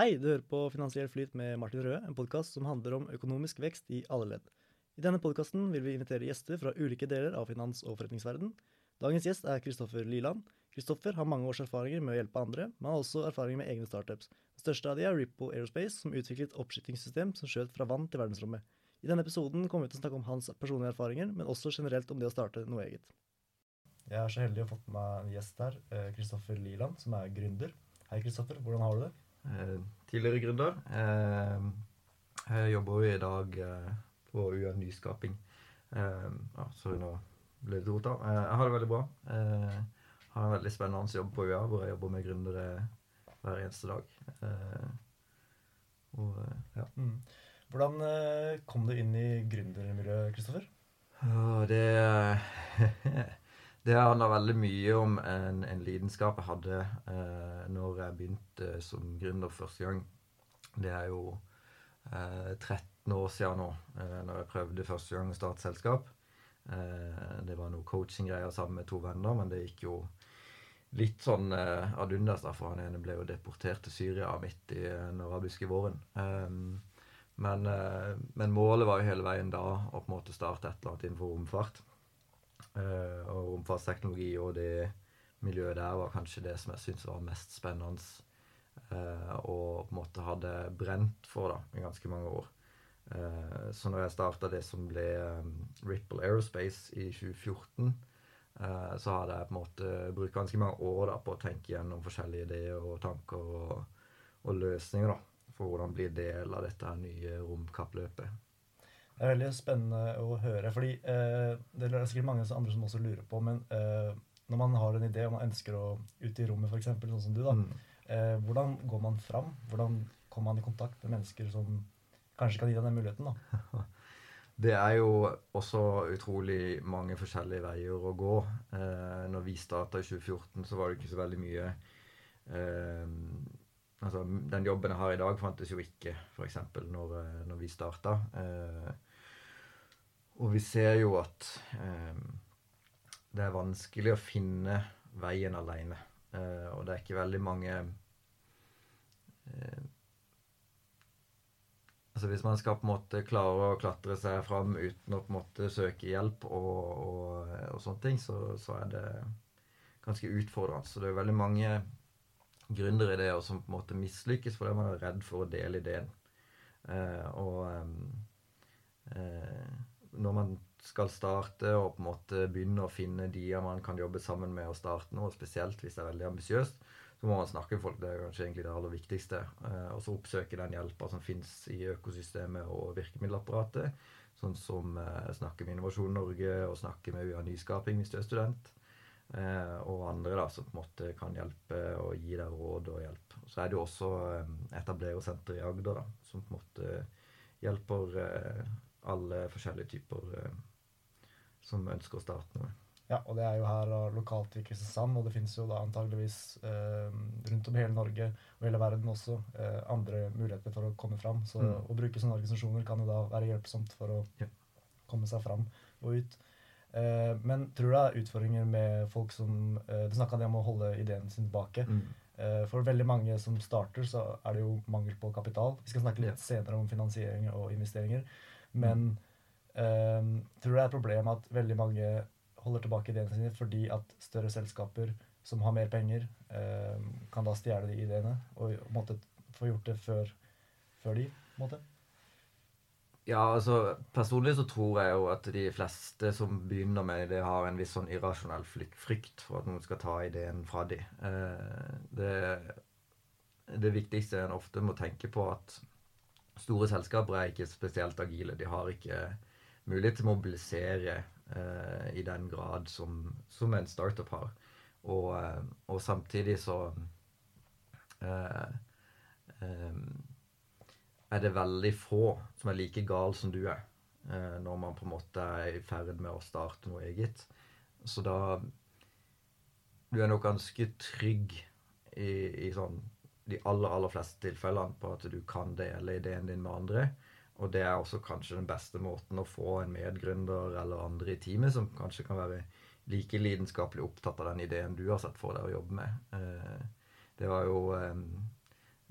Hei, du hører på Finansiell flyt med Martin Røe, en podkast som handler om økonomisk vekst i alle ledd. I denne podkasten vil vi invitere gjester fra ulike deler av finans- og forretningsverden. Dagens gjest er Kristoffer Liland. Kristoffer har mange års erfaringer med å hjelpe andre, men har også erfaringer med egne startups. Den største av de er Ripple Aerospace, som utviklet oppskytingssystem som skjøt fra vann til verdensrommet. I denne episoden kommer vi til å snakke om hans personlige erfaringer, men også generelt om det å starte noe eget. Jeg er så heldig å ha fått med meg en gjest her, Kristoffer Liland, som er gründer. Hei, Kristoffer. Hvordan har du det? Eh, tidligere gründer. Eh, jeg jobber jo i dag eh, på UiA Nyskaping. Ja, sorry, nå ble det rota. Jeg har det veldig bra. Jeg har en veldig spennende jobb på UiA, hvor jeg jobber med gründere hver eneste dag. og, ja. Mm. Hvordan kom du inn i gründermiljøet, Kristoffer? Det Det handla veldig mye om en, en, lidenskap jeg hadde eh, når jeg begynte som gründer første gang. Det er jo eh, 13 år siden nå, eh, når jeg prøvde første gang å starte selskap. Eh, det var noe coaching-greier sammen med to venner, men det gikk jo litt sånn eh, ad undas, for han ene ble jo deportert til Syria midt i den arabiske våren. Eh, men, eh, men, målet var jo hele veien da å på en måte starte et eller annet innenfor romfart. Uh, og romfartsteknologi og det miljøet der var kanskje det som jeg syntes var mest spennende. Uh, og på en måte hadde brent for da, i ganske mange år. Uh, så når jeg starta det som ble um, Ripple Aerospace i 2014, så hadde jeg på en måte brukt ganske mange år da, på å tenke gjennom forskjellige ideer og tanker og, og løsninger da, for hvordan bli del av dette nye romkappløpet. Det er veldig spennende å høre. fordi eh, Det er sikkert mange andre som også lurer på, men eh, når man har en idé og man ønsker å ut i rommet, f.eks., sånn som du, da, mm. eh, hvordan går man fram? Hvordan kommer man i kontakt med mennesker som kanskje kan gi deg den muligheten? da? Det er jo også utrolig mange forskjellige veier å gå. Eh, når vi starta i 2014, så var det ikke så veldig mye eh, altså, Den jobben jeg har i dag, fantes jo ikke, f.eks. Når, eh, når vi starta. Eh, og vi ser jo at eh, det er vanskelig å finne veien aleine. Eh, og det er ikke veldig mange eh, Altså Hvis man skal på en måte klare å klatre seg fram uten å på en måte søke hjelp og, og, og sånne ting, så, så, er det ganske utfordrende. Så det er veldig mange gründerideer som på en måte mislykkes fordi man er redd for å dele ideen. Eh, og eh, når man skal starte og på en måte begynne å finne de man kan jobbe sammen med å starte noe, spesielt hvis det er veldig ambisiøst, så må man snakke med folk. Det er kanskje egentlig det aller viktigste. Eh, og så oppsøke den hjelpa som fins i økosystemet og virkemiddelapparatet. Sånn som eh, snakke med Innovasjon Norge og snakke med UiA Nyskaping hvis du er student. Eh, og andre da, som på en måte kan hjelpe og gi deg råd og hjelp. Så er det jo også eh, etablerersenter i Agder da, som på en måte hjelper alle forskjellige typer eh, som ønsker å starte noe. Ja, og det er jo her lokalt i Kristiansand, og det finnes jo da antageligvis eh, rundt om hele Norge og hele verden også eh, andre muligheter for å komme fram. Så mm. å bruke sånne organisasjoner kan jo da være hjelpsomt for å ja. komme seg fram og ut. Eh, men tror du det er utfordringer med folk som eh, Du snakka om å holde ideen sin tilbake. Mm. Eh, for veldig mange som starter, så er det jo mangel på kapital. Vi skal snakke litt senere om finansiering og investeringer. Men um, tror du det er et problem at veldig mange holder tilbake ideene sine fordi at større selskaper som har mer penger, um, kan da stjele de ideene og måtte få gjort det før, før de? måtte? Ja, altså Personlig så tror jeg jo at de fleste som begynner med det, har en viss sånn irrasjonell frykt for at noen skal ta ideen fra dem. Eh, det, det viktigste en ofte må tenke på, at Store selskaper er ikke spesielt agile. De har ikke mulighet til å mobilisere eh, i den grad som, som en startup har. Og, eh, og samtidig så eh, eh, er det veldig få som er like gal som du er, eh, når man på en måte er i ferd med å starte noe eget. Så da Du er nok ganske trygg i, i sånn de aller, aller fleste tilfellene på at du kan dele ideen din med andre. Og det er også kanskje den beste måten å få en medgründer eller andre i teamet som kanskje kan være like lidenskapelig opptatt av den ideen du har sett for deg å jobbe med. Eh, det var jo eh,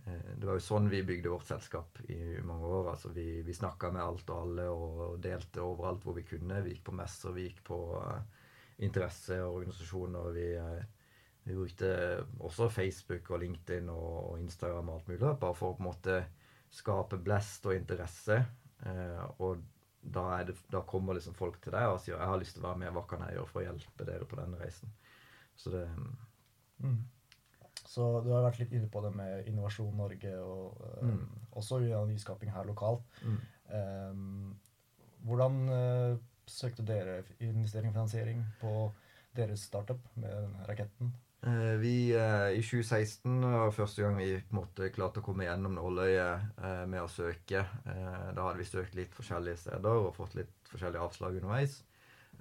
det var jo sånn vi bygde vårt selskap i mange år. altså Vi, vi snakka med alt og alle og delte overalt hvor vi kunne. Vi gikk på messer, vi gikk på interesseorganisasjoner. Vi, vi, brukte også Facebook og LinkedIn og, Instagram og alt mulig bare for å på en måte skape blest og interesse. Uh, og da, det, da, kommer liksom folk til deg og sier 'Jeg har lyst til å være med. Hva kan jeg gjøre for å hjelpe dere på denne reisen?' Så det mm. Så du har vært litt inne på det med Innovasjon Norge og um, mm. også nyskaping her lokalt. Mm. Um, hvordan uh, søkte dere investering og finansiering på deres startup med raketten? Uh, vi uh, I 2016 var første gang vi på en måte klarte å komme gjennom nåløyet med å søke. da hadde vi søkt litt forskjellige steder og fått litt forskjellige avslag underveis.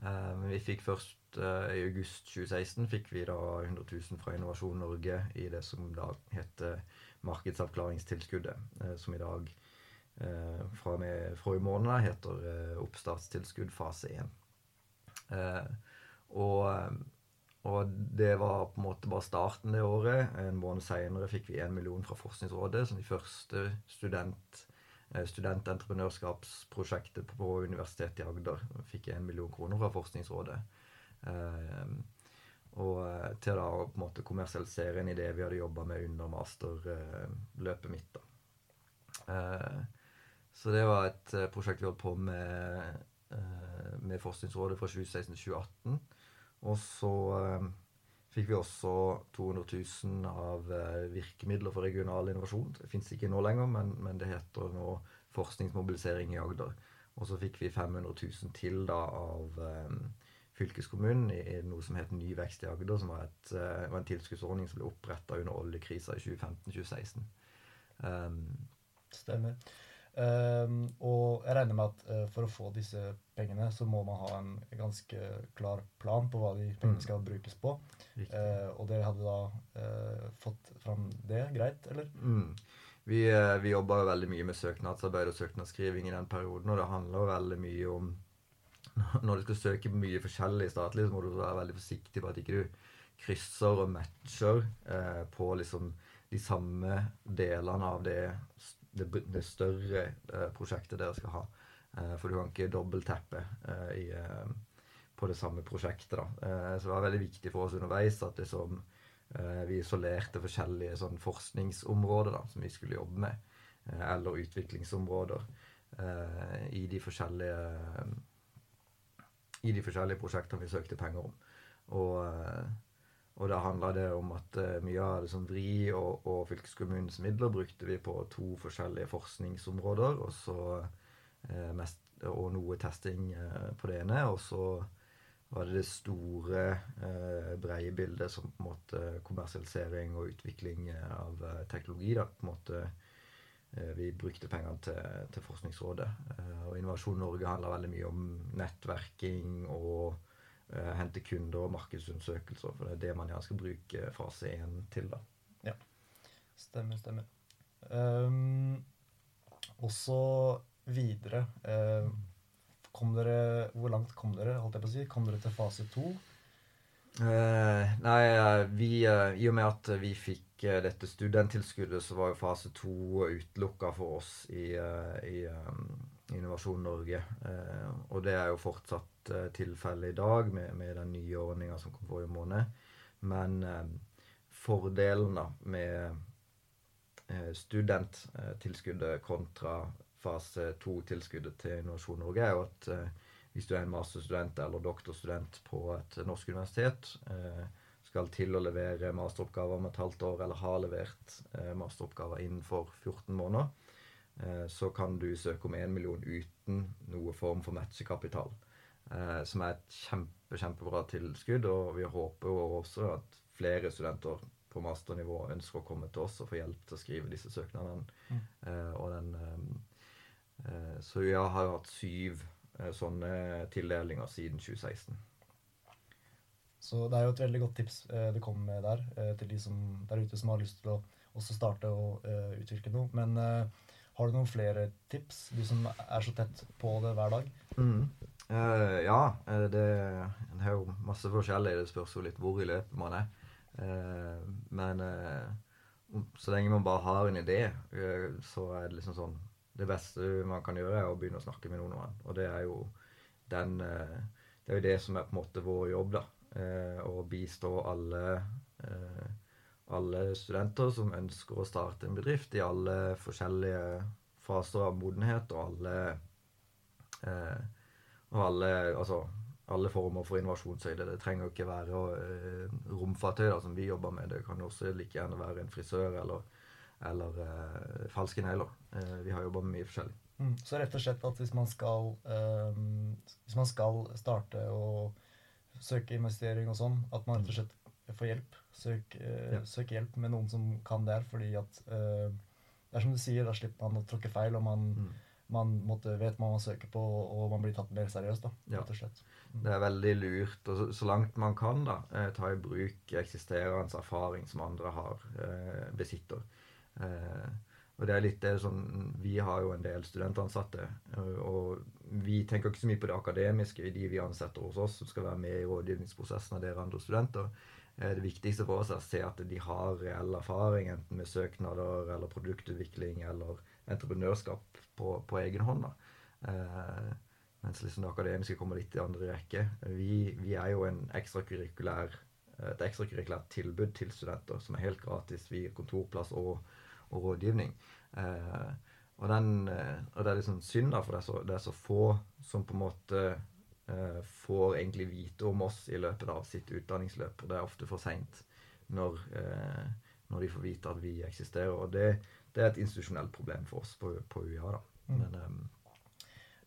Men vi fikk først I august 2016 fikk vi da 100 000 fra Innovasjon Norge i det som da heter markedsavklaringstilskuddet, som i dag fra med forrige måned heter oppstartstilskudd fase 1. Og, og, det var på en måte bare starten det året. En måned seinere fikk vi én million fra Forskningsrådet som de første student studententreprenørskapsprosjektet på Universitetet i Agder. Fikk én million kroner fra Forskningsrådet. Ehm, og eh, til da å på en måte kommersialisere en idé vi hadde jobba med under masterløpet mitt. da. Eh, så det var et eh, prosjekt vi holdt på med med Forskningsrådet fra 2016 til 2018. Og så fikk vi også 200 000 av virkemidler for regional innovasjon. Det fins ikke nå lenger, men, men, det heter nå Forskningsmobilisering i Agder. Og så fikk vi 500 000 til da av fylkeskommunen i noe som het Ny vekst i Agder, som var, et, eh, var en tilskuddsordning som ble oppretta under oljekrisa i 2015-2016. Um, Stemmer. Um, og jeg regner med at uh, for å få disse pengene, så må man ha en ganske klar plan på hva de pengene mm. skal brukes på. Uh, og dere hadde da fått fram det greit, eller? Mm. Vi, vi jobba veldig mye med søknadsarbeid og søknadsskriving i den perioden, og det handler veldig mye om når du skal søke mye forskjellig statlig, så må du være veldig forsiktig på at ikke du krysser og matcher eh, på liksom de samme delene av det, det, det større eh, prosjektet dere skal ha. Eh, for du kan ikke dobbelttappe eh, eh, på det samme prosjektet. da. Eh, så det var veldig viktig for oss underveis at liksom, vi isolerte forskjellige sånn, forskningsområder da, som vi skulle jobbe med, eller utviklingsområder, i de forskjellige i de forskjellige prosjektene vi søkte penger om. Og, og da handla det om at uh, mye av det som VRI og, og, fylkeskommunens midler brukte vi på to forskjellige forskningsområder, og, så, eh, mest, og noe testing eh, på det ene. Og så var det det store, breie bildet som på en måte kommersialisering og utvikling av teknologi. da, på en måte Eh, vi brukte pengene til, til, Forskningsrådet. Eh, og Innovasjon Norge handler veldig mye om nettverking og hente kunder og markedsundersøkelser. For det er det man gjerne skal bruke fase 1 til. da. Ja. Stemmer, stemmer. Um, også videre uh, kom dere, Hvor langt kom dere? holdt jeg på å si? Kom dere til fase 2? Uh, nei, vi, i og med at vi fikk dette studenttilskuddet, så var jo fase to utelukka for oss i, eh, i um, Innovasjon Norge. Uh, og det er jo fortsatt uh, tilfelle i dag med, med den nye ordninga som kom forrige måned. Men um, fordelen da med uh, studenttilskuddet kontra fase to-tilskuddet til Innovasjon Norge er jo at hvis du er en masterstudent eller doktorstudent på et norsk universitet, skal til å levere masteroppgaver om et halvt år, eller har levert eh, masteroppgaver innenfor 14 måneder, eh, så kan du søke om 1 million uten noe form for matchekapital. Eh, som er et kjempe, kjempebra tilskudd, og vi håper jo også at flere studenter på masternivå ønsker å komme til oss og få hjelp til å skrive disse søknadene. Mm. Eh, og den, eh, eh, så jeg har hatt syv sånne tildelinger siden 2016. Så det er jo et veldig godt tips eh, det kommer med der, eh, til de som, der ute som har lyst til å også starte å utvikle noe. Men har du noen flere tips, du som er så tett på det hver dag? Mm. Uh, ja, det, en er jo masse forskjellig. Det spørs jo litt hvor i løpet man er. men så lenge man bare har en idé, eh, så er det liksom sånn Det beste man kan gjøre, er å begynne å snakke med noen om den. Og det er jo den eh, Det er jo det som er på en måte vår jobb, da. Eh, å bistå alle alle studenter som ønsker å starte en bedrift i alle forskjellige faser av modenhet og alle eh, og alle, altså, alle former for innovasjonshøyde. Det trenger ikke være uh, romfartøy som vi jobber med. Det kan også like gjerne være en frisør eller, eller uh, falske negler. Uh, vi har jobba med mye forskjellig. Mm. Så rett og slett at hvis man skal, um, hvis man skal starte og søke investering og sånn, at man rett og slett får hjelp. Søk, ja. søk hjelp med noen som kan det her, fordi at det er som du sier, da slipper man å tråkke feil, og man, mm. Man måtte, vet hva man søker på, og man blir tatt mer seriøst. da, rett og slett. Mm. Det er veldig lurt, og så, så, langt man kan, da, eh, ta i bruk eksisterende erfaring som andre har, eh, besitter. Eh, og det er litt det sånn, Vi har jo en del studentansatte, eh, og vi tenker ikke så mye på det akademiske i de vi ansetter hos oss, som skal være med i rådgivningsprosessen av dere andre studenter. Eh, det viktigste for oss er å se at de har reell erfaring, enten med søknader eller produktutvikling eller entreprenørskap på, på egen hånd. Eh, mens liksom det akademiske kommer litt i andre rekke. Vi, vi er jo ekstrakurrikulær, et ekstrakurrikulært tilbud til studenter som er helt gratis. Vi gir kontorplass og, og rådgivning. Eh, og, den, eh, og, det er liksom synd, da, for det er, så, det er så få som på en måte Eh, får egentlig vite om oss i løpet av sitt utdanningsløp. Og det er ofte for seint når, eh, når, de får vite at vi eksisterer. Og det, det er et institusjonelt problem for oss på, på UiA. da. Mm. Men, um,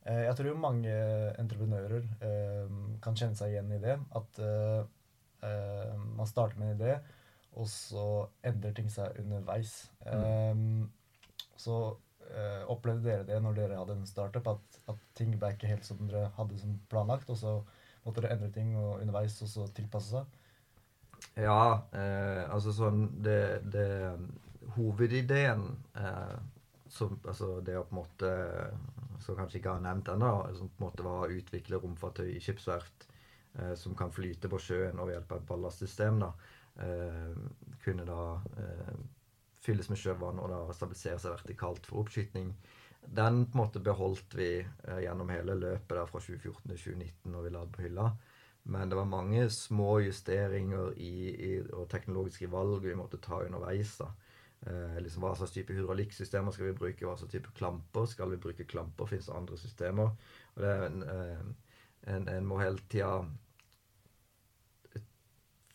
jeg tror mange entreprenører um, kan kjenne seg igjen i det. At eh, man starter med en idé, og så endrer ting seg underveis. Mm. så uh, opplevde dere det når dere hadde en startup, at, at, ting ble ikke helt som dere hadde som planlagt, og så måtte dere endre ting og underveis og så tilpasse seg? Ja, eh, altså sånn det, det Hovedideen eh, som, altså det å på en måte Som kanskje ikke har nevnt ennå, som på en måte var å utvikle romfartøy i skipsverft eh, som kan flyte på sjøen og ved hjelp av et ballastsystem, da, eh, kunne da eh, fylles med sjøvann og da stabilisere seg vertikalt for oppskyting. Den på en måte beholdt vi eh, gjennom hele løpet der fra 2014 til 2019 når vi la den på hylla. Men det var mange små justeringer i, i, og teknologiske valg vi måtte ta underveis. da. Eh, liksom Hva slags type hydraulikksystemer skal vi bruke? Hva slags type klamper? Skal vi bruke klamper? Fins det andre systemer? Og det er en, eh, en, en må hele tida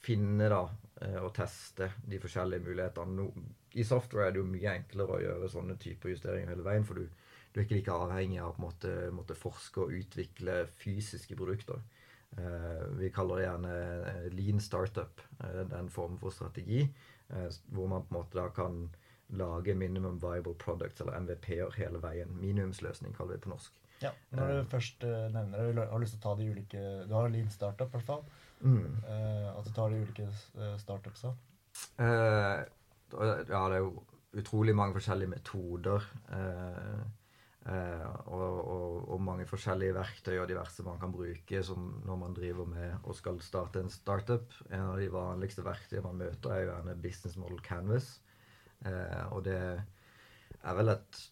finne da, eh, og teste de forskjellige mulighetene. I software er det jo mye enklere å gjøre sånne typer justeringer hele veien, for du, du er ikke like avhengig av å måtte, måtte forske og utvikle fysiske produkter. Eh, vi kaller det gjerne eh, lean startup, eh, den formen for strategi, hvor man på en måte da kan lage minimum viable products, eller MVP-er, hele veien. Minimumsløsning, kaller vi det på norsk. Ja, Når du først nevner det, du har lyst til å ta de ulike Du har lean startup, i hvert fall. Mm. at du tar de ulike startupsa. Ja, det er jo utrolig mange forskjellige metoder. Eh, eh, og, og, og, mange forskjellige verktøy og diverse man kan bruke når man driver med og skal starte en startup. En av de vanligste verktøyene man møter, er jo gjerne Business Model Canvas. Eh, og det er vel et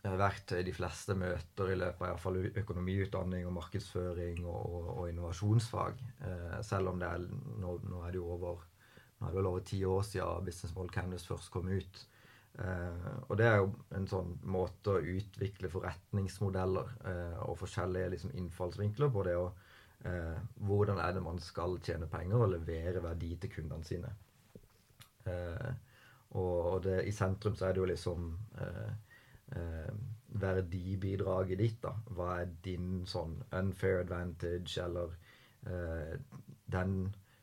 verktøy de fleste møter i løpet av fall økonomiutdanning og markedsføring og, og, og innovasjonsfag. Eh, selv om det er, nå, nå er det jo over nå er det over ti år siden Business Model Canvas først kom ut. Eh, og det er jo en sånn måte å utvikle forretningsmodeller eh, og forskjellige liksom, innfallsvinkler på det å eh, Hvordan er det man skal tjene penger og levere verdi til kundene sine. Eh, og, det, i sentrum så er det jo liksom eh, eh, verdibidraget ditt. da. Hva er din sånn unfair advantage, eller den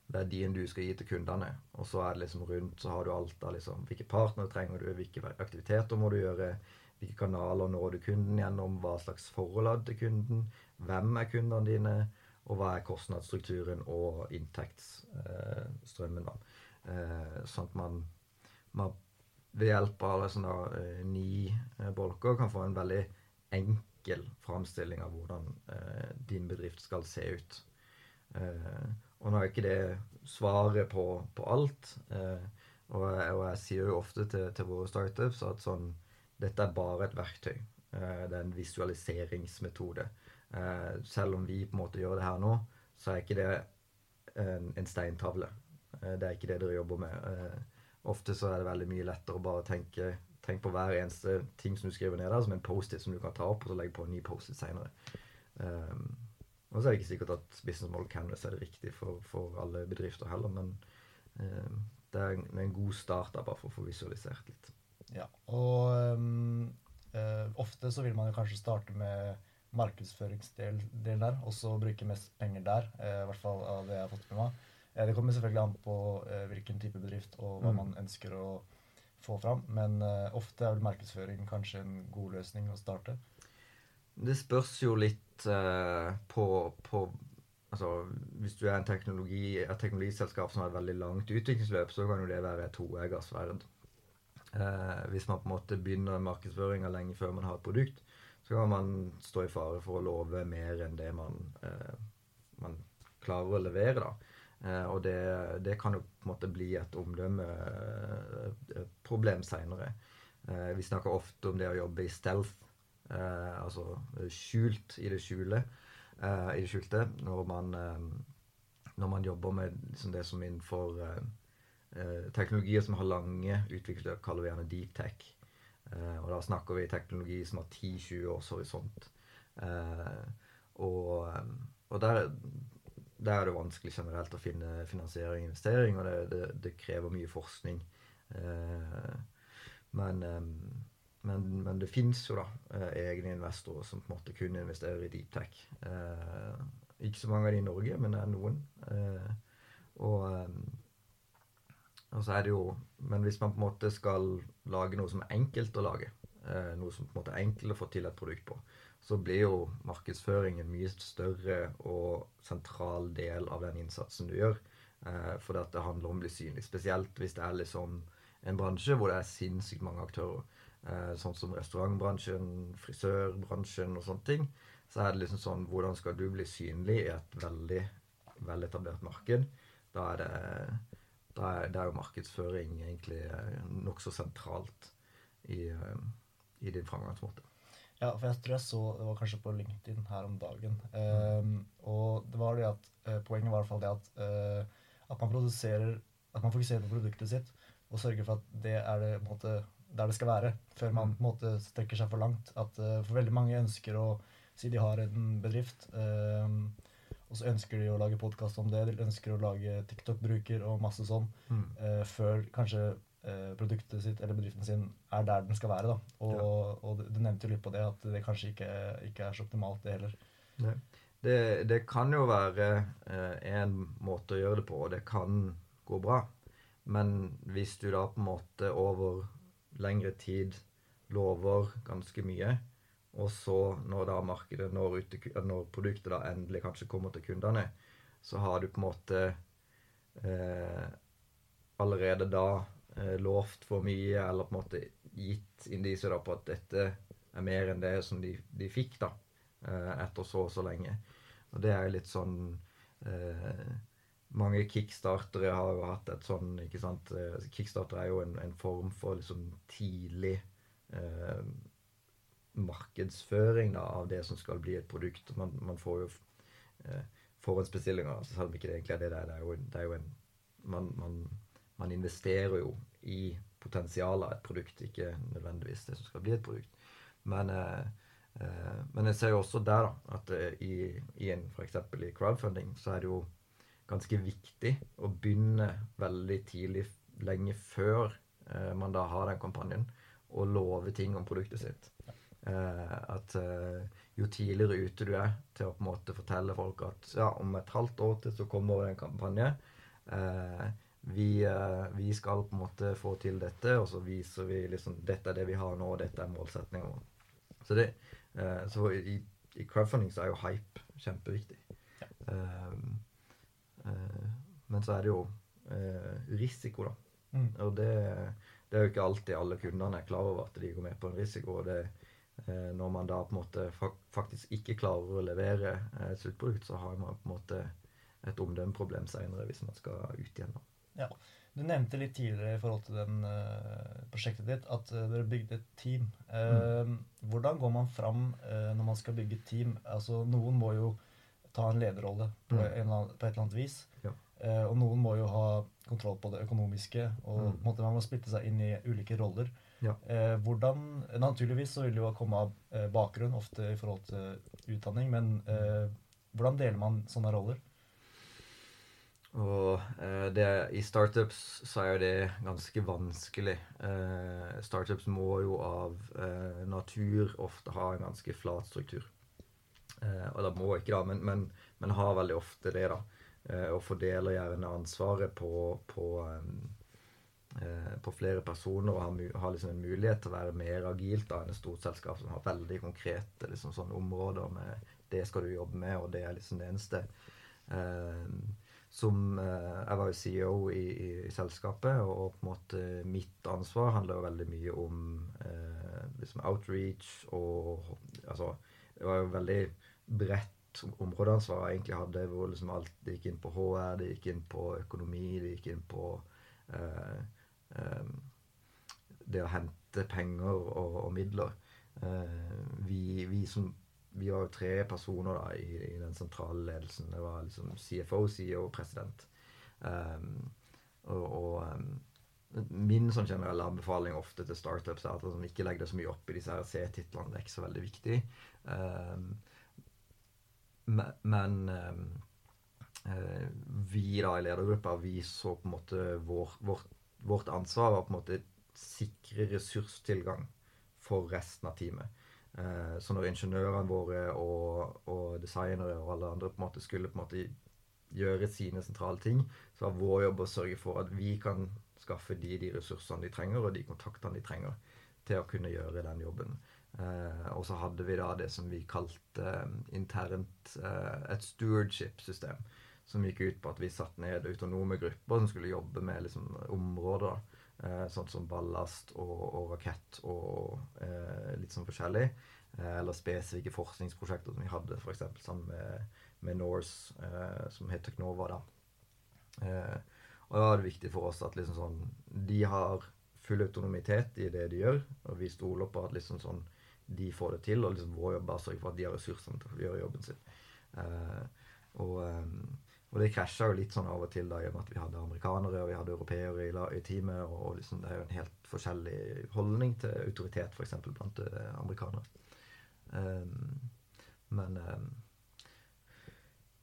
verdien du skal gi til kundene. Og så er det liksom rundt så har du alt av liksom, hvilke partnere trenger du, hvilke aktiviteter må du gjøre, hvilke kanaler når du kunden gjennom, hva slags forhold til kunden, hvem er kundene dine, og hva er kostnadsstrukturen og inntektsstrømmen. Eh, eh, sånn at man, man, ved hjelp av liksom da, eh, ni eh, bolker kan få en veldig enkel framstilling av hvordan din bedrift skal se ut. Eh, og nå er ikke det svaret på, på alt. Eh, Og, og jeg sier jo ofte til, til, våre startups at sånn Dette er bare et verktøy. Eh, det er en visualiseringsmetode. Eh, selv om vi på en måte gjør det her nå, så er ikke det en, en steintavle. Eh, det er ikke det dere jobber med. Eh, ofte så er det veldig mye lettere å bare tenke Tenk på hver eneste ting som du skriver ned der, som en Post-It som du kan ta opp, og så legge på en ny Post-It seinere. Um, og så er det ikke sikkert at Business Model Canvas er det riktig for, for alle bedrifter heller, men eh, det er en, en, god start da, bare for å få visualisert litt. Ja, og um, uh, ofte så vil man jo kanskje starte med markedsføringsdel der, og så bruke mest penger der. Uh, I hvert fall av det jeg har fått med meg. Uh, det kommer selvfølgelig an på hvilken type bedrift og hva mm. man ønsker å få fram, men ofte er vel markedsføring kanskje en god løsning å starte. Det spørs jo litt på, på altså, Hvis du er en teknologi, et teknologiselskap som har et veldig langt utviklingsløp, så kan jo det være toegers verd. Eh, hvis man på en måte begynner markedsføringa lenge før man har et produkt, så kan man stå i fare for å love mer enn det man, eh, man klarer å levere. da. Uh, og det, det, kan jo på en måte bli et omdømmeproblem seinere. Uh, vi snakker ofte om det å jobbe i stealth, eh, altså skjult i det skjule. Eh, i det skjulte når man, eh, når man jobber med liksom det som innenfor eh, teknologier som har lange utviklingsløp, kaller vi gjerne deep tech. og da snakker vi teknologi som har 10-20 års horisont. og, og der, der, er det vanskelig generelt å finne finansiering og investering, og det, det, det krever mye forskning. men men, men det fins jo da eh, egne investorer som på en måte kun investerer i deep tech. Eh, ikke så mange av de i Norge, men det er noen. Eh, og, eh, og, så er det jo Men hvis man på en måte skal lage noe som er enkelt å lage, eh, noe som på en måte er enkelt å få til et produkt på, så blir jo markedsføring en mye større og sentral del av den innsatsen du gjør. Eh, for det handler om å bli synlig. Spesielt hvis det er liksom en bransje hvor det er sinnssykt mange aktører. Eh, sånn som restaurantbransjen, frisørbransjen og sånne ting, så er det liksom sånn Hvordan skal du bli synlig i et veldig veletablert marked? Da er det da er, det er jo markedsføring egentlig eh, nokså sentralt i, eh, i, din framgangsmåte. Ja, for jeg tror jeg så Det var kanskje på LinkedIn her om dagen. Um, og det var det at poenget var i hvert fall det at, uh, at man produserer At man fokuserer på produktet sitt og sørger for at det er det på en måte der det skal være, før man på en måte strekker seg for langt. At uh, For veldig mange ønsker å si de har en bedrift, uh, og så ønsker de å lage podkast om det, de ønsker å lage TikTok-bruker og masse sånn, mm. uh, før kanskje produktet sitt eller bedriften sin er der den skal være. da. Og, ja. og du nevnte jo litt på det, at det kanskje ikke, ikke er så optimalt, det heller. Det, det, kan jo være en måte å gjøre det på, og det kan gå bra. Men hvis du da på en måte over lengre tid lover ganske mye. Og så, når da markedet når, ut, når produktet da endelig kanskje kommer til kundene, så har du på en måte eh, allerede da eh, lovt for mye, eller på en måte gitt indisier på at dette er mer enn det som de, de fikk da, eh, etter så og så lenge. Og det er litt sånn eh, mange kickstartere har jo hatt et sånn ikke sant, eh, Kickstarter er jo en, en form for liksom tidlig eh, markedsføring da, av det som skal bli et produkt. Man, man får jo eh, forhåndsbestillinger, altså, selv om ikke det egentlig er det det er. Det er jo, det er jo en man, man, man, investerer jo i potensialet av et produkt, ikke nødvendigvis det som skal bli et produkt. Men, eh, eh, men jeg ser jo også der da, at eh, i, i en, f.eks. i crowdfunding så er det jo ganske viktig å begynne veldig tidlig, lenge før eh, man da har den kampanjen, og love ting om produktet sitt. Eh, at eh, jo tidligere ute du er til å på en måte fortelle folk at ja, om et halvt år til så kommer det en kampanje. Eh, vi, eh, vi, skal på en måte få til dette, og så viser vi liksom dette er det vi har nå, og dette er målsettinga vår. Så, det, eh, så i, i, crowdfunding så er jo hype kjempeviktig. Ja. Eh, men så er det jo eh, risiko, da. Mm. Og det, det, er jo ikke alltid alle kundene er klar over at de går med på en risiko. og det eh, når man da på en måte faktisk ikke klarer å levere et sluttprodukt, så har man på en måte et omdømmeproblem seinere hvis man skal ut igjen. Ja. Du nevnte litt tidligere i forhold til den, prosjektet ditt at dere bygde et team. Mm. Hvordan går man fram når man skal bygge et team? Altså, noen må jo ta en lederrolle på, mm. en på et eller annet vis. Ja. og noen må jo ha kontroll på det økonomiske. Og mm. måte, man må splitte seg inn i ulike roller. Ja. hvordan, Naturligvis så vil det jo komme av bakgrunn, ofte i forhold til utdanning. Men hvordan deler man sånne roller? Og eh, det, i startups så er jo det ganske vanskelig. Eh, startups må jo av eh, natur ofte ha en ganske flat struktur. Eh, og da må ikke, da, men, men, men, har veldig ofte det, da. Eh, og fordeler gjerne ansvaret på, på, eh, på flere personer og har, har liksom en mulighet til å være mer agilt da, enn et stort selskap som har veldig konkrete liksom, sånne områder med det skal du jobbe med, og det er liksom det eneste. Som Jeg var jo CEO i, i, i, selskapet, og på en måte mitt ansvar handler jo veldig mye om eh, liksom outreach og Altså, det var jo veldig bredt områdeansvar jeg egentlig hadde, hvor liksom alt det gikk inn på HR, det gikk inn på økonomi, det gikk inn på eh, eh, det å hente penger og, og midler. Eh, vi, vi som vi var jo tre personer da, i, i, den sentrale ledelsen. Det var liksom CFO, CEO president. Um, og, og um, min sånn generelle anbefaling ofte til startups er at altså, ikke legger det så mye opp i disse C-titlene. Det er ikke så veldig viktig. Um, men uh, vi da i ledergruppa vi så på en måte vår, vårt, vårt ansvar var på en måte sikre ressurstilgang for resten av teamet. Eh, så når ingeniørene våre og, og, designere og alle andre på en måte skulle på en måte gjøre sine sentrale ting, så var vår jobb å sørge for at vi kan skaffe de de ressursene de trenger, og de kontaktene de trenger til å kunne gjøre den jobben. Eh, og så hadde vi da det som vi kalte eh, internt eh, et stewardship-system. Som gikk ut på at vi satte ned autonome grupper som skulle jobbe med liksom, områder. Sånn som ballast og, og rakett og litt sånn forskjellig. Eller spesifikke forskningsprosjekter som vi hadde f.eks. sammen med, med Norse, som het Teknova. da. Eh, og da er det viktig for oss at liksom sånn, de har full autonomitet i det de gjør, og vi stoler på at liksom sånn, de får det til, og liksom vår jobb er å sørge for at de har ressursene til å gjøre jobben sin. Eh, og og det krasja jo litt sånn av og til da, og med at vi hadde amerikanere og vi hadde europeere i, i teamet. Og liksom, det er jo en helt forskjellig holdning til autoritet, f.eks. blant uh, amerikanere. Um, men, um,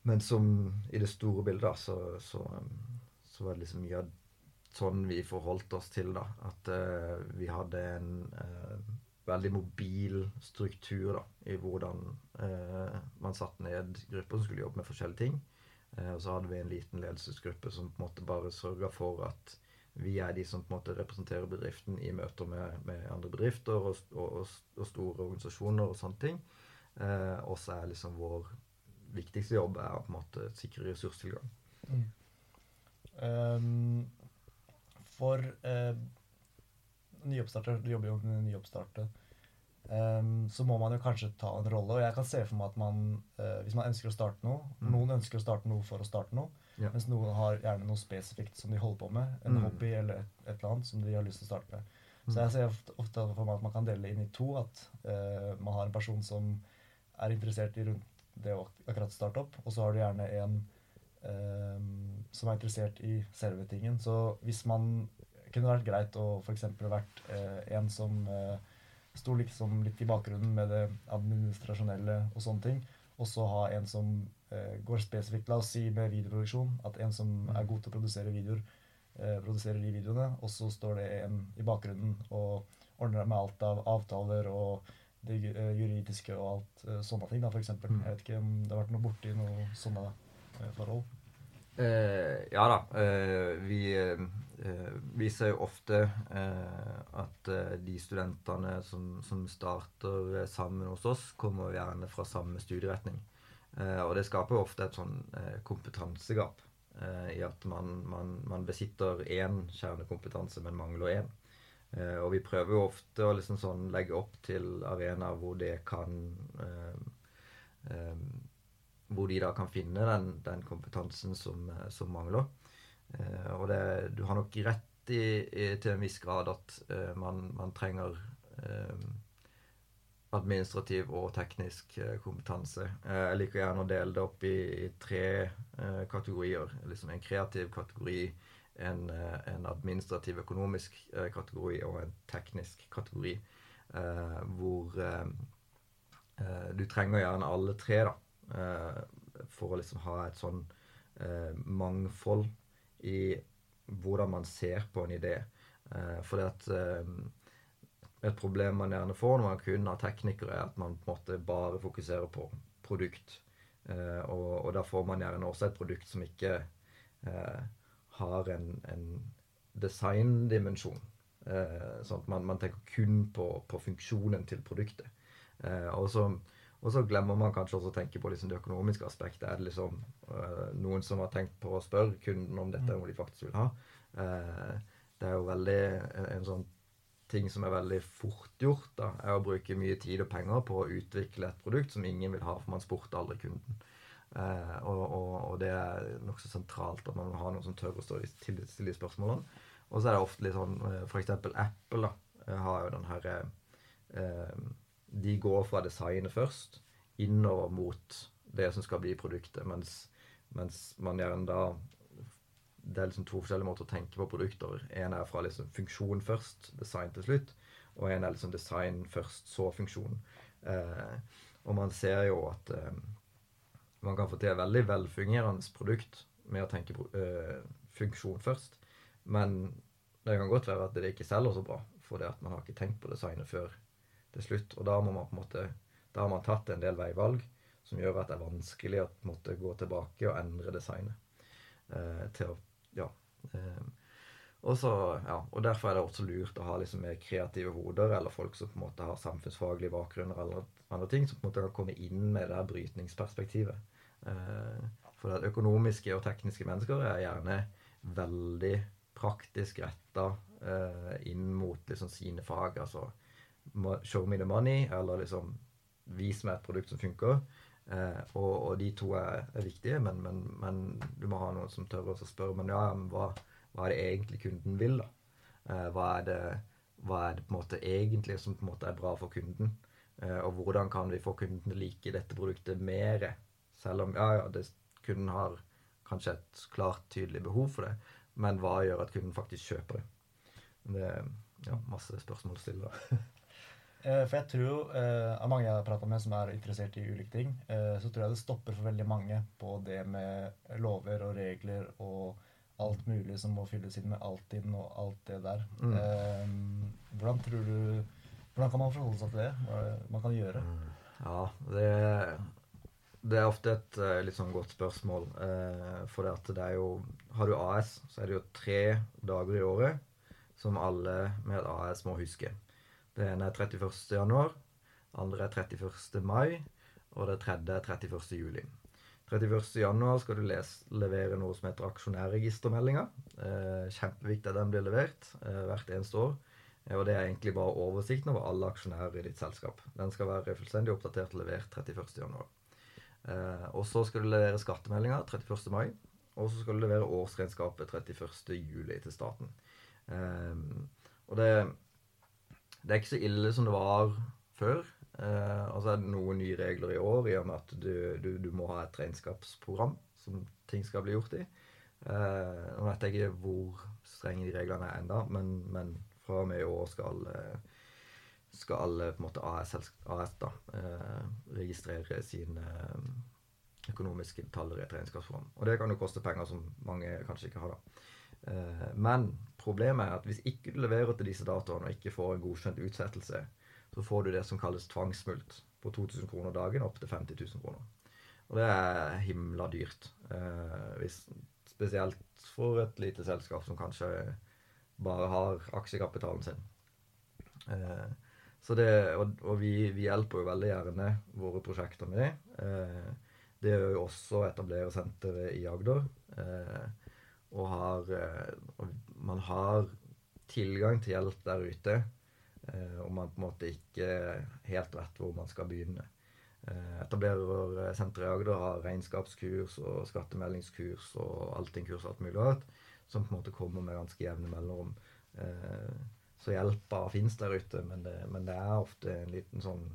men som i det store bildet, da, så, så, så, var det liksom mye av sånn vi forholdt oss til, da. At uh, vi hadde en veldig mobil struktur da, i hvordan man satte ned grupper som skulle jobbe med forskjellige ting. Eh, og så hadde vi en liten ledelsesgruppe som på en måte bare sørga for at vi er de som på en måte representerer bedriften i møter med, med andre bedrifter og, og, og, store organisasjoner og sånne ting. Eh, og så er liksom vår viktigste jobb er å på en måte sikre ressurstilgang. Mm. Um, for uh, nyoppstarter Du jobber jo med nyoppstarter. Um, så må man jo kanskje ta en rolle. Og jeg kan se for meg at man, uh, hvis man ønsker å starte noe mm. Noen ønsker å starte noe for å starte noe, ja. mens noen har gjerne noe spesifikt som de holder på med. En mm. hobby eller et, et, eller annet som de har lyst til å starte med. Mm. Så jeg ser ofte, ofte, for meg at man kan dele inn i to. At uh, man har en person som er interessert i rundt det å akkurat starte opp, og så har du gjerne en um, som er interessert i selve tingen. Så hvis man kunne vært greit å f.eks. vært eh, en som eh, sto liksom litt i bakgrunnen med det administrasjonelle og sånne ting. Og så ha en som eh, går spesifikt, la oss si med videoproduksjon, at en som mm. er god til å produsere videoer, eh, produserer de videoene, og så står det en i bakgrunnen og ordner med alt av avtaler og det eh, juridiske og alt eh, sånne ting, da, eksempel. Mm. Jeg vet ikke om det har vært noe borti noe sånne forhold. Eh, ja da. Eh, vi eh, viser jo ofte eh, at eh, de studentene som, som, starter eh, sammen hos oss, kommer gjerne fra samme studieretning. og det skaper jo ofte et sånn kompetansegap i at man, man, man besitter én kjernekompetanse, men mangler én. og vi prøver jo ofte å liksom sånn legge opp til arenaer hvor det kan hvor de da kan finne den, den kompetansen som, som mangler. Eh, og det, du har nok rett i, i, til en viss grad at eh, man, man, trenger eh, administrativ og teknisk eh, kompetanse. Eh, jeg liker gjerne å dele det opp i, i tre eh, kategorier. Liksom en kreativ kategori, en, en administrativ økonomisk kategori og en teknisk kategori. hvor du trenger gjerne alle tre da, for å liksom ha et sånn mangfold i hvordan man ser på en idé. for fordi at eh, et problem man gjerne får når man kun har teknikere, er at man på en måte bare fokuserer på produkt. Eh, og, og, da får man gjerne også et produkt som ikke eh, har en, en designdimensjon. Eh, sånn at man, man, tenker kun på, på funksjonen til produktet. Eh, og så og så glemmer man kanskje også å tenke på liksom det økonomiske aspektet. Er det liksom uh, noen som har tenkt på å spørre kunden om dette er noe de faktisk vil ha? Uh, det er jo veldig en, en, sånn ting som er veldig fort gjort, da, er å bruke mye tid og penger på å utvikle et produkt som ingen vil ha, for man spurte aldri kunden. Uh, og, og, og, det er nokså sentralt at man må ha noen som tør å stå til, til de spørsmålene. Og så er det ofte litt sånn F.eks. Apple da, har jo den herre de går fra designet først innover mot det som skal bli produktet, mens, mens man gjerne da Det er liksom to forskjellige måter å tenke på produkter. En er fra liksom funksjon først, design til slutt. Og en er liksom design først, så funksjon. Eh, og man ser jo at eh, man kan få til et veldig velfungerende produkt med å tenke eh, funksjon først. Men det kan godt være at det ikke selger så bra, fordi at man har ikke tenkt på designet før til slutt. Og da må man på en måte da har man tatt en del veivalg som gjør at det er vanskelig å måtte gå tilbake og endre designet. Eh, til å, ja. Eh, også, ja, og Derfor er det også lurt å ha liksom mer kreative hoder, eller folk som på en måte har samfunnsfaglige bakgrunner eller andre ting, som på en måte kan komme inn med det der brytningsperspektivet. Eh, for det økonomiske og tekniske mennesker er gjerne veldig praktisk retta eh, inn mot liksom sine fag. altså Show me the money, eller liksom vis meg et produkt som funker. Eh, og, og, de to er, er viktige, men, men, men, du må ha noen som tør å spørre men ja, men hva, hva, er det egentlig kunden vil, da? Eh, hva, er det, hva, er det, på en måte egentlig som på en måte er bra for kunden? Eh, og hvordan kan vi få kunden til å like dette produktet mer? Selv om ja, ja, det, kunden har kanskje et klart, tydelig behov for det, men hva gjør at kunden faktisk kjøper det? Det er ja, masse spørsmål å stille. Eh, for jeg tror eh, av mange jeg har prata med som er interessert i ulike ting, eh, så tror jeg det stopper for veldig mange på det med lover og regler og alt mulig som må fylles inn med Altinn og alt det der. Mm. Hvordan tror du Hvordan kan man forholde seg til det? Hva man kan gjøre? Mm. Ja, det, det, er ofte et litt sånn godt spørsmål. For det at det er jo Har du AS, så er det jo tre dager i året som alle med et AS må huske. Det ene er 31. januar, andre er 31. mai, og det tredje er 31. juli. 31. januar skal du lese, levere noe som heter aksjonærregistermeldinga. Eh, kjempeviktig at den blir levert eh, hvert eneste år. Eh, og det er egentlig bare oversikten over alle aksjonærer i ditt selskap. Den skal være fullstendig oppdatert og levert 31. januar. Eh, og så skal du levere skattemeldinga 31. mai. Og så skal du levere årsregnskapet 31. juli til staten. Eh, og det det er ikke så ille som det var før. Eh, og så er det noen nye regler i år i og med at du, du, du må ha et regnskapsprogram som ting skal bli gjort i. Eh, nå vet jeg ikke hvor strenge de reglene er ennå, men, men, fra og med i år skal, eh, skal alle på en måte AS, AS da, eh, registrere sine eh, økonomiske detaljer i et regnskapsprogram. Og det kan jo koste penger som mange kanskje ikke har. da. Eh, men problemet er at hvis ikke du leverer til disse datoene og ikke får en godkjent utsettelse, så får du det som kalles tvangsmult på 2000 kroner dagen opp til 50 000 kroner. Og det er himla dyrt. Eh, hvis, spesielt for et lite selskap som kanskje bare har aksjekapitalen sin. Eh, det, og, og vi, vi, hjelper jo veldig gjerne våre prosjekter med det. det gjør jo også etablerersenteret i Agder. Eh, og, har, eh, man har tilgang til hjelp der ute, eh, og man på en måte ikke helt vet hvor man skal begynne. Eh, Etablerersenteret i Agder har regnskapskurs og skattemeldingskurs og Altinn-kurs og alt mulig annet, som på en måte kommer med ganske jevne mellomrom. Eh, så hjelpa fins der ute, men det, men det, er ofte en liten sånn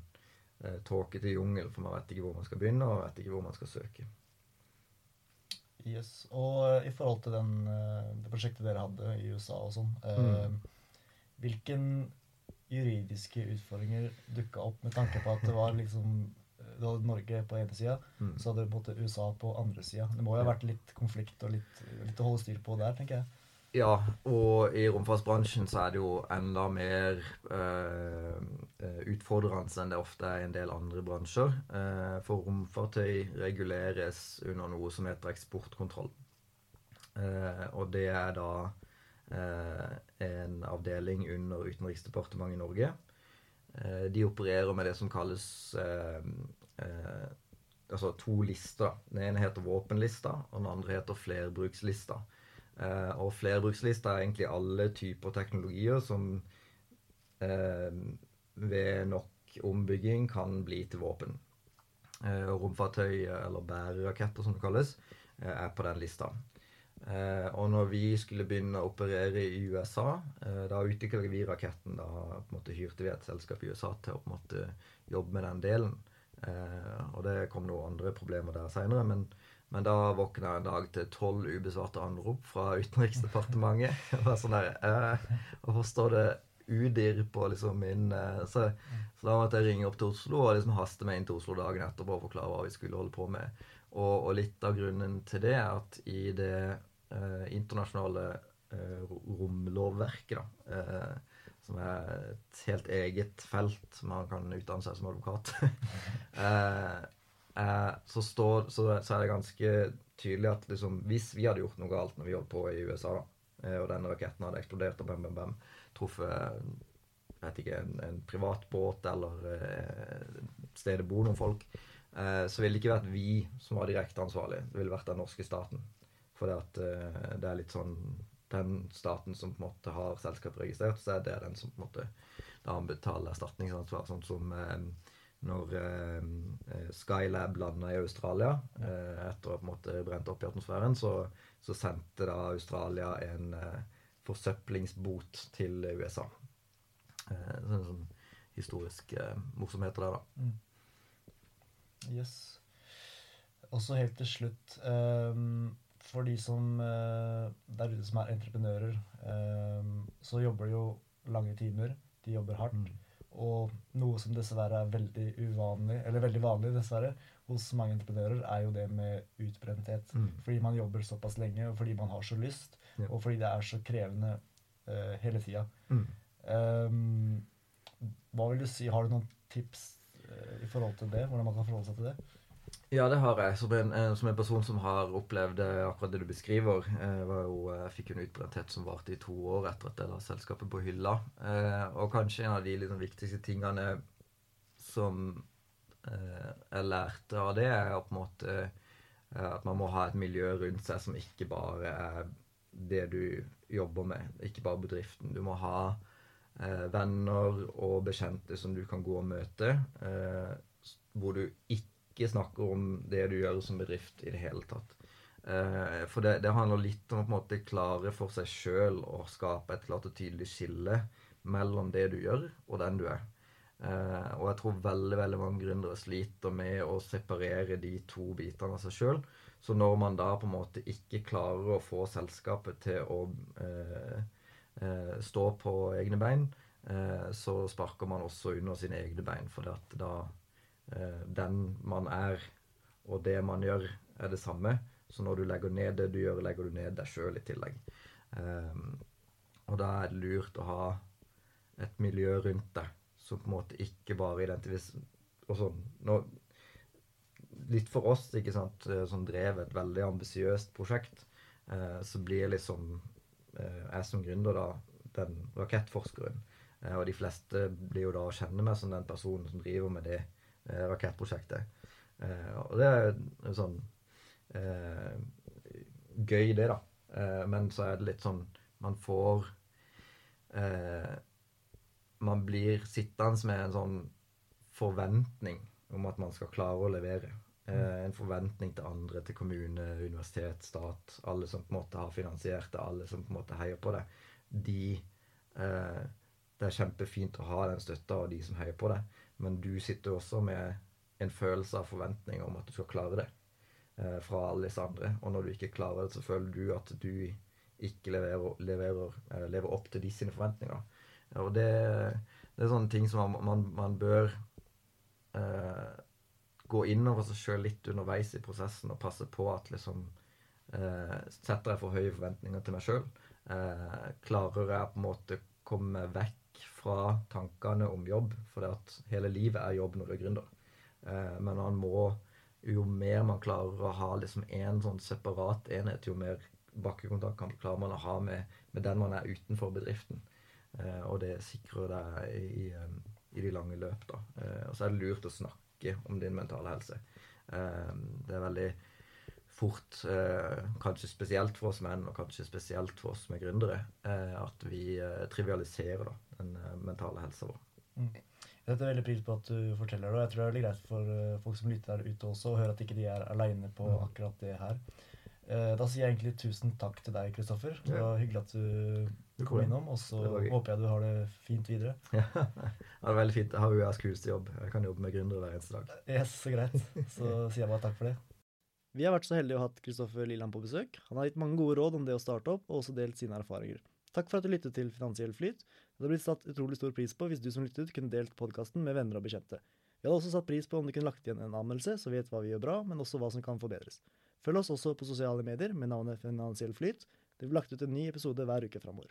tåkete jungel, for man vet ikke hvor man skal begynne, og vet ikke hvor man skal søke. Yes. Og uh, i forhold til den, uh, det prosjektet dere hadde i USA og sånn, uh, mm. hvilken juridiske utfordringer dukka opp med tanke på at det var liksom du hadde Norge på ene sida, mm. så hadde du USA på andre sida. Det må jo ha vært litt konflikt og litt, litt å holde styr på der, tenker jeg. Ja, og i romfartsbransjen så er det jo enda mer eh, utfordrende enn det ofte er i en del andre bransjer. Eh, for romfartøy reguleres under noe som heter eksportkontroll. Eh, og det er da en avdeling under Utenriksdepartementet i Norge. de opererer med det som kalles altså to lister. Den ene heter våpenlista, og den andre heter flerbrukslista. Eh, og flerbrukslister er egentlig alle typer teknologier som eh, ved nok ombygging kan bli til våpen. Eh, romfartøy, eller bæreraketter som det kalles, eh, er på den lista. Eh, og når vi skulle begynne å operere i USA, eh, da utvikla vi raketten. Da på en måte hyrte vi et selskap i USA til å på en måte jobbe med den delen. og det kom noen andre problemer der seinere. Men men da våkna jeg en dag til tolv ubesvarte anrop fra Utenriksdepartementet. Det var sånn der, eh, Hvorfor står det UDIR på liksom min eh, så, så, da måtte jeg ringe opp til Oslo og liksom haste meg inn til Oslo dagen etterpå og forklare hva vi skulle holde på med. Og, og litt av grunnen til det er at i det eh, internasjonale eh, romlovverket, da, eh, som er et helt eget felt man kan utdanne seg som advokat eh, så, står, så, så, er det ganske tydelig at liksom, hvis vi hadde gjort noe galt når vi holdt på i USA, da, eh, og denne raketten hadde eksplodert og bam, bam, bam, truffet en, en privat båt eller eh, stedet bor noen folk, eh, så ville det ikke vært vi som var direkte ansvarlig. Det ville vært den norske staten. For det, eh, det er litt sånn Den staten som på en måte har selskapet registrert, så er det den som på en måte da betaler erstatningsansvar. Sånn som eh, når eh, eh, Skylab landa i Australia eh, etter å ha på en måte brent opp i atmosfæren, så, så sendte da Australia en eh, forsøplingsbot til USA. Eh, sånn, sånn historisk eh, morsomheter der, da. Mm. Yes. Og så helt til slutt um, For de som uh, der ute som er entreprenører, um, så jobber de jo lange timer. De jobber hardt. Mm. Og noe som dessverre er veldig uvanlig, eller veldig vanlig dessverre, hos mange entreprenører, er jo det med utbrenthet. Mm. Fordi man jobber såpass lenge, og fordi man har så lyst, ja. og fordi det er så krevende uh, hele tida. Mm. Um, hva vil du si? Har du noen tips uh, i forhold til det? Hvordan man kan forholde seg til det? Ja, det har jeg. Som en, eh, som en, person som har opplevd eh, akkurat det du beskriver. Jeg, eh, jo, jeg fikk en utbrenthet som varte i to år etter at jeg la selskapet på hylla. Og kanskje en av de liksom, viktigste tingene som jeg lærte av det, er på en måte at man må ha et miljø rundt seg som ikke bare er det du jobber med. Ikke bare bedriften. Du må ha venner og bekjente som du kan gå og møte, hvor du ikke ikke snakker om det du gjør som bedrift i det hele tatt. Eh, for det, det, handler litt om å på en måte klare for seg sjøl å skape et klart og tydelig skille mellom det du gjør, og den du er. Eh, og jeg tror veldig veldig mange gründere sliter med å separere de to bitene av seg sjøl. Så når man da på en måte ikke klarer å få selskapet til å eh, eh stå på egne bein, eh, så sparker man også under sine egne bein. For da Eh, den man er, og det man gjør, er det samme. Så når du legger ned det du gjør, legger du ned deg sjøl i tillegg. Um, og da er det lurt å ha et miljø rundt deg som på en måte ikke bare identifiserer sånn, Litt for oss, ikke sant, eh, som drev et veldig ambisiøst prosjekt, eh, så blir liksom eh, jeg som gründer da den rakettforskeren. Eh, og de fleste blir jo da å kjenne meg som den personen som driver med det Eh, rakettprosjektet. Eh, og det er sånn eh, gøy, det, da. men så er det litt sånn Man får Man blir sittende med en sånn forventning om at man skal klare å levere. Eh, en forventning til andre, til kommune, universitet, stat. Alle som på en måte har finansiert det, alle som på en måte heier på det. De eh, Det er kjempefint å ha den støtta og de som heier på det, men du sitter også med en følelse av forventning om at du skal klare det eh, fra alle disse andre. Og når du ikke klarer det, så føler du at du ikke leverer, leverer, eh, lever opp til de sine forventninger. Og det, det, er sånne ting som man, man, man bør eh, gå innover seg sjøl litt underveis i prosessen og passe på at liksom eh, Setter jeg for høye forventninger til meg sjøl? Eh, klarer jeg på en måte komme vekk fra tankene om jobb? For det at hele livet er jobb når du er gründer. Eh, men man må Jo mer man klarer å ha liksom en sånn separat enhet, jo mer bakkekontakt klarer man å ha med, med den man er utenfor bedriften. Eh, og det sikrer deg i, i, i de lange løp. da. Eh, og så er det lurt å snakke om din mentale helse. Eh, det er veldig fort, eh, kanskje spesielt for oss menn, og kanskje spesielt for oss som er gründere, eh, at vi trivialiserer da, den mentale helsa vår. Mm. Jeg setter veldig pris på at du forteller det. og Jeg tror det er veldig greit for folk som lytter der ute også, å høre at ikke de er aleine på mm. akkurat det her. Da sier jeg egentlig tusen takk til deg, Kristoffer. Det var hyggelig at du kom innom. Og så håper jeg du har det fint videre. Ja, det er veldig fint. Jeg har UiAs kuleste jobb. Jeg kan jobbe med gründere hver eneste dag. Yes, så greit. Så sier jeg bare takk for det. Vi har vært så heldige å ha hatt Kristoffer Lilland på besøk. Han har gitt mange gode råd om det å starte opp, og også delt sine erfaringer. Takk for at du lyttet til Finansiell flyt. Det hadde blitt satt utrolig stor pris på hvis du som lyttet kunne delt podkasten med venner og bekjente. Vi hadde også satt pris på om du kunne lagt igjen en anmeldelse, så vi vet hva vi gjør bra, men også hva som kan forbedres. Følg oss også på sosiale medier med navnet Finansiell flyt. Det blir lagt ut en ny episode hver uke framover.